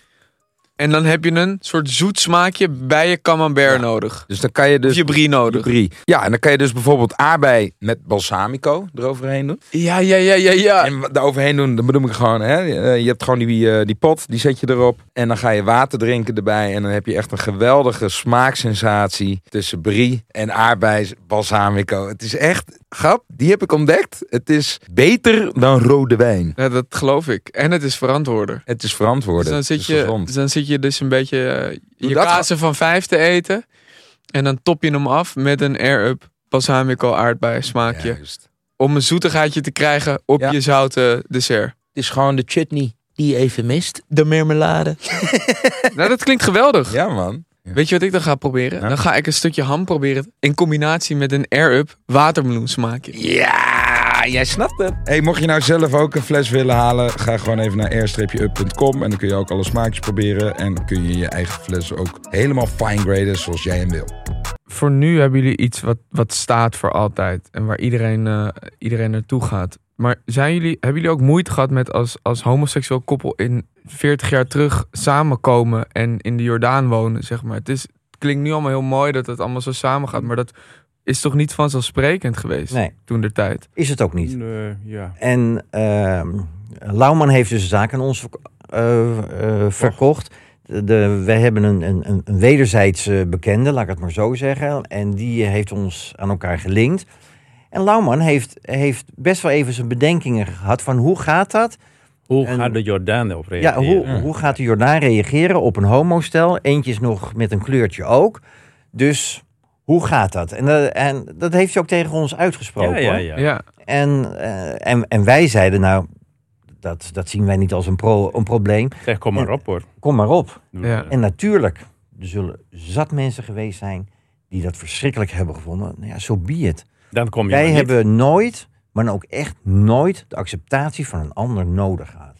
En dan heb je een soort zoet smaakje bij je camembert Ja. nodig. Dus dan kan je dus... Of je brie nodig. brie. Ja, en dan kan je dus bijvoorbeeld aardbei met balsamico eroverheen doen. Ja, ja, ja, ja, ja. En daaroverheen doen, dan bedoel ik gewoon, hè, eh, je hebt gewoon die, eh, die pot, die zet je erop. En dan ga je water drinken erbij. En dan heb je echt een geweldige smaaksensatie tussen brie en aardbei balsamico. Het is echt, grap, die heb ik ontdekt. Het is beter dan rode wijn. Ja, dat geloof ik. En het is verantwoorder. Het is verantwoord. Dus zit je, dan zit je dus een beetje eh, je kazen van vijf te eten. En dan top je hem af met een air-up balsamico aardbei smaakje. Juist. Om een zoetigheidje te krijgen op Ja. je zoute dessert. Het is gewoon de chutney die je even mist. De marmelade. nou, dat klinkt geweldig. Ja, man. Weet je wat ik dan ga proberen? Ja. Dan ga ik een stukje ham proberen in combinatie met een air-up watermeloen smaakje. Ja, jij snapt het. Hey, mocht je nou zelf ook een fles willen halen, ga gewoon even naar air-up.com en dan kun je ook alle smaakjes proberen en kun je je eigen fles ook helemaal fine graden zoals jij hem wil. Voor nu hebben jullie iets wat, wat staat voor altijd en waar iedereen, eh, iedereen naartoe gaat. Maar zijn jullie, hebben jullie ook moeite gehad met als, als homoseksueel koppel in 40 jaar terug samenkomen en in de Jordaan wonen, zeg maar? Het, is, het klinkt nu allemaal heel mooi dat het allemaal zo samen gaat, maar dat is toch niet vanzelfsprekend geweest Nee, toen de tijd? is het ook niet. Nee, ja. En ehm Lauwman heeft dus zaak aan ons eh, eh, verkocht. De, wij hebben een, een, een- wederzijds eh, bekende, laat ik het maar zo zeggen. En die heeft ons aan elkaar gelinkt. En Lauwman heeft, heeft best wel even zijn bedenkingen gehad van hoe gaat dat? Hoe En- gaat de Jordaan op Ja, reageren? hoe, hoe gaat de Jordaan reageren op een homostel? Eentje is nog met een kleurtje ook. Dus hoe gaat dat? En, eh, en dat heeft hij ook tegen ons uitgesproken. ja, ja, hoor. ja. Ja, En, eh, en, en wij zeiden nou, dat, dat zien wij niet als een, pro, een probleem. Zeg, kom maar op hoor. Kom maar op. Ja. En natuurlijk, er zullen zat mensen geweest zijn die dat verschrikkelijk hebben gevonden. Nou ja, zo be it. Dan kom je Wij maar niet. hebben nooit, maar ook echt nooit, de acceptatie van een ander nodig gehad.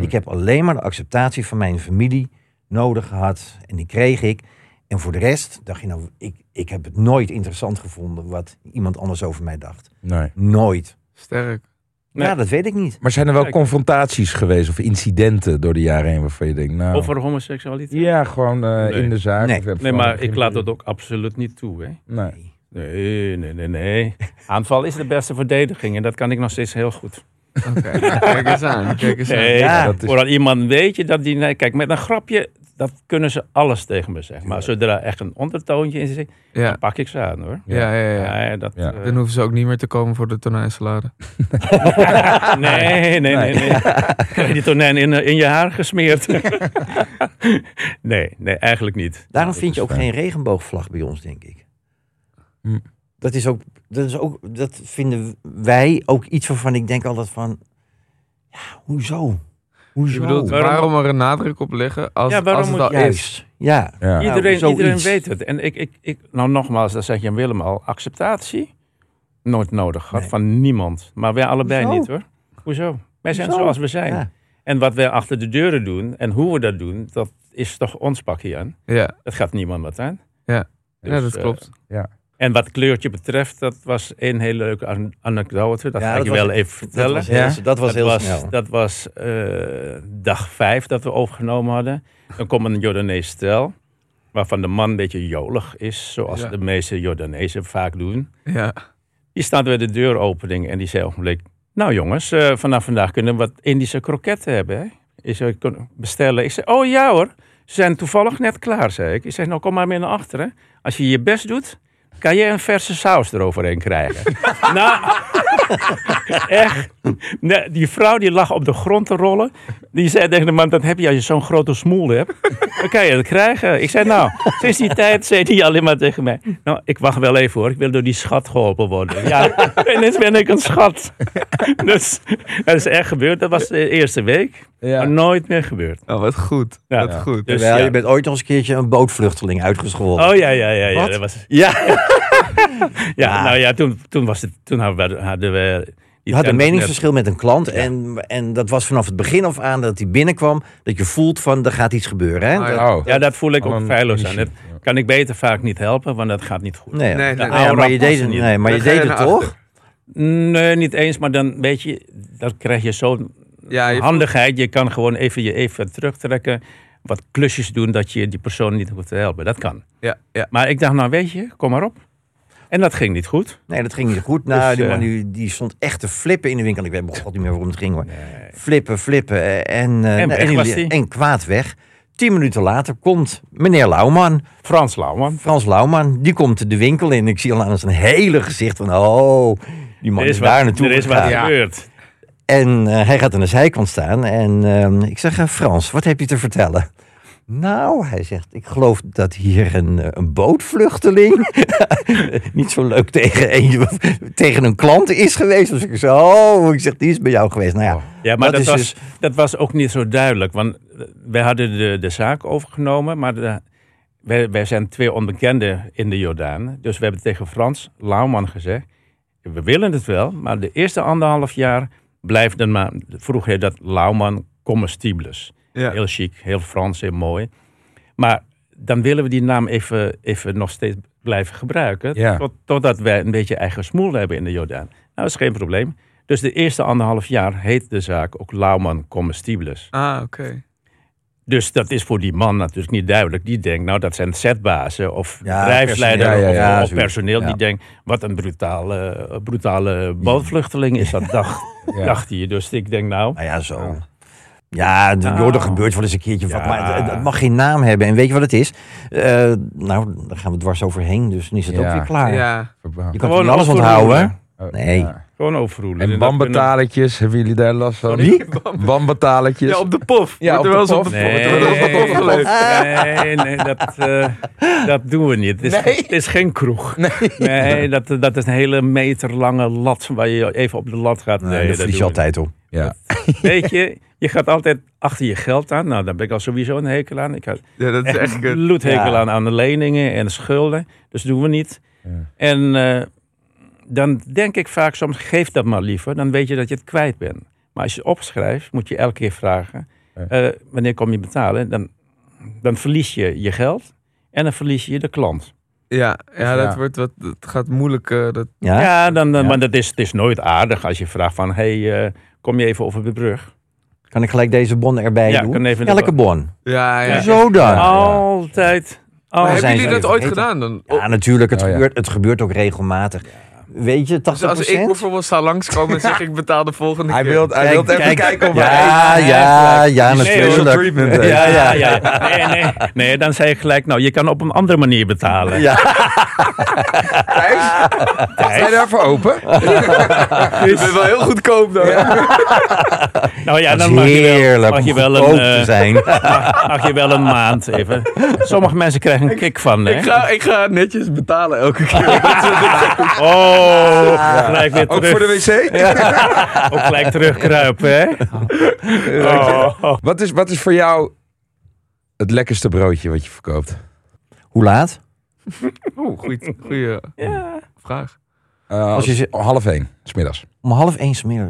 Ik heb alleen maar de acceptatie van mijn familie nodig gehad. En die kreeg ik. En voor de rest dacht je nou, ik, ik heb het nooit interessant gevonden wat iemand anders over mij dacht. Nee. Nooit. sterk. Nee. Ja, dat weet ik niet. Maar zijn er wel Kijk. confrontaties geweest of incidenten door de jaren heen waarvan je denkt, nou... Over homoseksualiteit? Ja, gewoon eh, Nee. in de zaak. Nee. Nee, maar ik laat dat ook absoluut niet toe. Hè? Nee. Nee, nee, nee, nee. Aanval is de beste verdediging en dat kan ik nog steeds heel goed. Oké, kijk eens aan. Kijk eens aan. Nee, Ja, dat is- iemand weet je dat die... Nee, kijk, met een grapje, dat kunnen ze alles tegen me zeggen. Maar zodra echt een ondertoontje in zit, Ja, dan pak ik ze aan hoor. ja, ja. ja. Ja, dat, Ja. eh, Dan hoeven ze ook niet meer te komen voor de tonijnsalade. nee, nee, nee, nee. Krijg je die tonijn in, in je haar gesmeerd? nee, nee, eigenlijk niet. Daarom vind je ook fijn. geen regenboogvlag bij ons, denk ik. Hm. Dat is ook, dat is ook, dat vinden wij ook iets waarvan ik denk altijd van, ja, hoezo? Hoezo? Je bedoelt, Waarom- waarom er een nadruk op leggen als, Ja, waarom als het moet al is? Ja. Ja. Iedereen, iedereen weet het. En ik, ik, ik, nou nogmaals, dat zeg je aan Willem al, acceptatie nooit nodig gehad Nee. van niemand. Maar wij allebei Hoezo? niet hoor. Hoezo? Wij zijn Hoezo? zoals we zijn. Ja. En wat wij achter de deuren doen en hoe we dat doen, dat is toch ons pakje aan. Ja, Dat gaat niemand wat aan. Ja. Dus, ja dat eh, klopt. En wat kleurtje betreft, dat was een hele leuke an- anekdote. Dat Ja, ga ik je dat was- wel even Dat vertellen. was heel, Ja? dat was dat heel was, snel. Dat was eh, dag vijf dat we overgenomen hadden. Dan komt een Jordanees stel, waarvan de man een beetje jolig is, zoals Ja. de meeste Jordanezen vaak doen. Ja. Die staat bij de deuropening en die zei ogenblik, nou jongens, eh, vanaf vandaag kunnen we wat Indische kroketten hebben. Hè? Ik zei, "Kun- bestellen. Ik zei, oh ja hoor, ze zijn toevallig net klaar, zei ik. Ik zei, nou kom maar mee naar achteren. Als je je best doet, kan je een verse saus eroverheen krijgen. nou, Echt. Nee, die vrouw die lag op de grond te rollen. Die zei tegen de man, dat heb je als je zo'n grote smoel hebt. Dan kan je dat krijgen. Ik zei, nou, sinds die tijd zei hij alleen maar tegen mij. Nou, ik wacht wel even hoor. Ik wil door die schat geholpen worden. Ja, ineens ben ik een schat. Dus dat is echt gebeurd. Dat was de eerste week. Ja. Maar nooit meer gebeurd. Oh, wat goed. Ja. Wat goed. Dus, Terwijl ja. je bent ooit nog eens een keertje een bootvluchteling uitgescholden. Oh ja, ja, ja. ja Wat? dat was, Ja, ja, Ja. nou ja, toen, toen, was het, toen hadden we... Hadden we die je had een meningsverschil met een klant. En, en dat was vanaf het begin af aan dat hij binnenkwam. Dat je voelt van, er gaat iets gebeuren. Hè? Ah, Dat- ja. Oh. Ja, dat voel ik ook feilloos aan. Dat kan ik beter vaak niet helpen, want dat gaat niet goed. Nee, Nee, nee, nee, maar je deed het, nee, maar je deed het toch? Nee, niet eens, maar dan weet je, dan krijg je zo'n Ja, je handigheid. Je kan gewoon even je even terugtrekken, wat klusjes doen dat je die persoon niet hoeft te helpen. Dat kan. Ja, ja. Maar ik dacht, nou weet je, kom maar op. En dat ging niet goed. Nee, dat ging niet goed. Nou, Dus, die eh, man die, die stond echt te flippen in de winkel. Ik weet begon niet meer waarom het ging hoor. Flippen, flippen. eh, En, eh, En nee, weg was die. en kwaad weg. Tien minuten later komt meneer Lauwman, Frans Lauwman. Frans Lauwman, die komt de winkel in. Ik zie al aan zijn hele gezicht van, oh, die man Er is, is daar wat, naartoe er is wat gegaan. Gebeurd. En eh, hij gaat aan de zijkant staan en ehm, ik zeg, eh, Frans, wat heb je te vertellen? Nou, hij zegt, ik geloof dat hier een, eh, een bootvluchteling niet zo leuk tegen een, tegen een klant is geweest. Dus ik zeg, oh, ik zeg, die is bij jou geweest. Nou ja, Ja, maar Dat was, dus- dat was ook niet zo duidelijk. Want wij hadden de, de zaak overgenomen, maar de, wij, wij zijn twee onbekenden in de Jordaan. Dus we hebben tegen Frans Lauwman gezegd, we willen het wel, maar de eerste anderhalf jaar blijft dan maar, vroeg hij dat Lauwman comestibles. Ja. Heel chic, heel Frans, heel mooi. Maar dan willen we die naam even, even nog steeds blijven gebruiken. Ja. Tot, totdat wij een beetje eigen smoel hebben in de Jordaan. Nou, dat is geen probleem. Dus de eerste anderhalf jaar heet de zaak ook Lauwman Comestibles. Ah, oké. Dus dat is voor die man natuurlijk niet duidelijk. Die denkt, nou dat zijn setbazen of Ja, bedrijfsleider personeel. Ja, ja, of- personeel. Ja. Die denkt, wat een brutale, brutale bootvluchteling is dat, dacht, Ja. dacht hij. Dus ik denk, nou, nou ja, zo. Ja, de, Nou. joh, er gebeurt wel eens een keertje wat, maar het, het mag geen naam hebben. En weet je wat het is? Eh, nou, daar gaan we dwars overheen, dus dan is het Ja. ook weer klaar. Je kan Gewoon niet alles onthouden. Oh, Nee. Gewoon overroelen. En bambetaletjes, hebben jullie daar last van? Bambetaletjes. Ja, op de pof. Ja, op er wel de eens op pof. de Nee, pof. Nee, nee, dat, eh, dat doen we niet. Het is, Nee? het is geen kroeg. Nee, dat, dat is een hele meter lange lat waar je even op de lat gaat. Nee, Nee, dat verlies je altijd op. Ja. Weet je, je gaat altijd achter je geld aan. Nou, daar ben ik al sowieso een hekel aan. Ik had Ja, dat is echt een bloedhekel Ja. aan, aan de leningen en de schulden. Dus dat doen we niet. Ja. En eh, dan denk ik vaak soms, geef dat maar liever. Dan weet je dat je het kwijt bent. Maar als je het opschrijft, moet je elke keer vragen. Eh, wanneer kom je betalen? Dan, dan verlies je je geld. En dan verlies je de klant. Ja, ja, dat Ja. wordt wat. Dat gaat moeilijk. eh, dat, Ja? Ja, dan, dan- Ja. maar dat is, het is nooit aardig als je vraagt van... hey, eh, kom je even over de brug? Kan ik gelijk deze bon erbij Ja, doen? kan even de- Elke bon. ja, ja. Zo dan. Altijd. Maar altijd. hebben jullie dat ooit gedaan dan? Ja, natuurlijk. Het, Oh, ja. gebeurt, het gebeurt ook regelmatig. Weet je, 80%? Dus als ik bijvoorbeeld zou langskomen en zeg ik betaal de volgende Hij keer. wil, hij wil even Kijk, kijken of ja, hij ja, ja, special natuurlijk. treatment Ja, heeft. ja, ja. Nee, nee, nee, dan zei ik gelijk, nou, je kan op een andere manier betalen. Ja, Thijs, je daarvoor open? Je bent wel heel goedkoop dan. Nou ja, dan mag je wel, heerlijk mag je wel goedkoop een, te eh, zijn. mag, mag je wel een maand even. Sommige mensen krijgen een kick van, hè? Ik ga, ik ga netjes betalen elke keer. Oh, gelijk weer Ook voor de wc? Ook gelijk terugkruipen, hè? Oh. Wat, is, wat is voor jou het lekkerste broodje wat je verkoopt? Hoe laat? Oeh, goeie, goeie Ja. vraag. Eh, als Als je je ze- half één, smiddags. Om half één smiddag.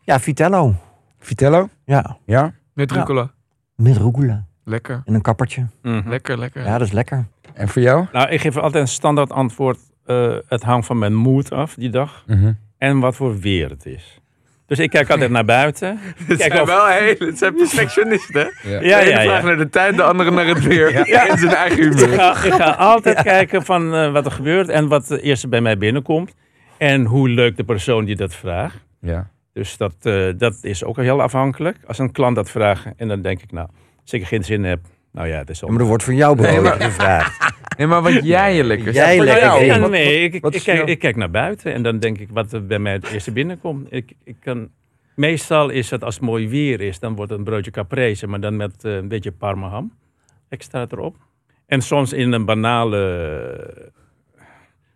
Ja, Vitello. Vitello? Ja, Ja? Met Ja. rucola. met rucola. Lekker. En een kappertje. Mhm. Lekker, lekker. Ja, dat is lekker. En voor jou? Nou, ik geef altijd een standaard antwoord. Eh, het hangt van mijn moed af die dag. Mhm. En wat voor weer het is. Dus ik kijk altijd naar buiten. Het zijn of- wel hele, het zijn perfectionisten. hè? Ja. Ja, de ene ja, vraagt ja. naar de tijd, de andere naar het weer. In zijn eigen Ik humeur. ga, ik ga altijd kijken van eh, wat er gebeurt en wat de eerste bij mij binnenkomt. En hoe leuk de persoon die dat vraagt. Ja. Dus dat, eh, dat is ook heel afhankelijk. Als een klant dat vraagt en dan denk ik, nou, als ik er geen zin heb, nou ja, het is Ja, zo. maar er wordt voor jou brood Nee, maar- gevraagd. Nee, maar wat jij je lekker Jij lekker Nou, ja, nee, ik, wat ik, is kijk, jou- ik kijk naar buiten en dan denk ik wat er bij mij het eerste binnenkomt. Ik, ik kan, meestal is het als het mooi weer is, dan wordt het een broodje caprese, maar dan met eh, een beetje parmaham extra erop. En soms in een banale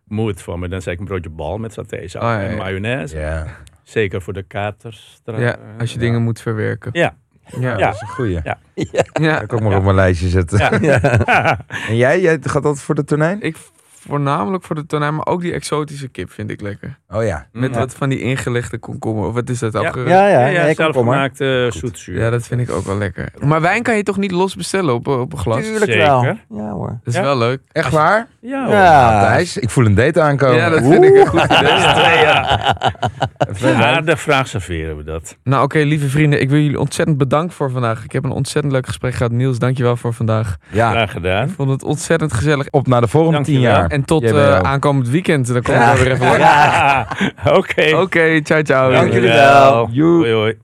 moed van me, dan zeg ik een broodje bal met satésaus Oh, ja, en mayonaise. Ja, Zeker voor de katers. Tra- Ja, als je ja. dingen moet verwerken. Ja. Ja. Ja. dat is een goeie. Ja. Ja. Ik ook maar op mijn lijstje zetten. Ja. En jij, jij gaat dat voor de tonijn? Ik voornamelijk voor de tonijn, maar ook die exotische kip vind ik lekker. Oh ja. Met Ja. wat van die ingelegde komkommer. Of wat is dat? Ja. Ja, ja, Ja, ja, nee, kom maar. zelfgemaakt eh, zoetzuur. Ja, dat vind ik ook wel lekker. Maar wijn kan je toch niet los bestellen op, op een glas? Tuurlijk Zeker. wel. Ja hoor. Dat is Ja. wel leuk. Echt waar? Ja, hoor. Ja. Thijs, ik voel een date aankomen. Ja, dat vind ik een goed idee. Ja, de vraag serveren we dat. Nou oké, lieve vrienden. Ik wil jullie ontzettend bedanken voor vandaag. Ik heb een ontzettend leuk gesprek gehad. Niels, dankjewel voor vandaag. Ja, Graag gedaan. Ik vond het ontzettend gezellig. op naar de volgende tien jaar. En tot eh, aankomend weekend. Dan komen we weer even oké. Oké, ciao ciao. Dank jullie Dankjewel. wel. Joe. Hoi, hoi.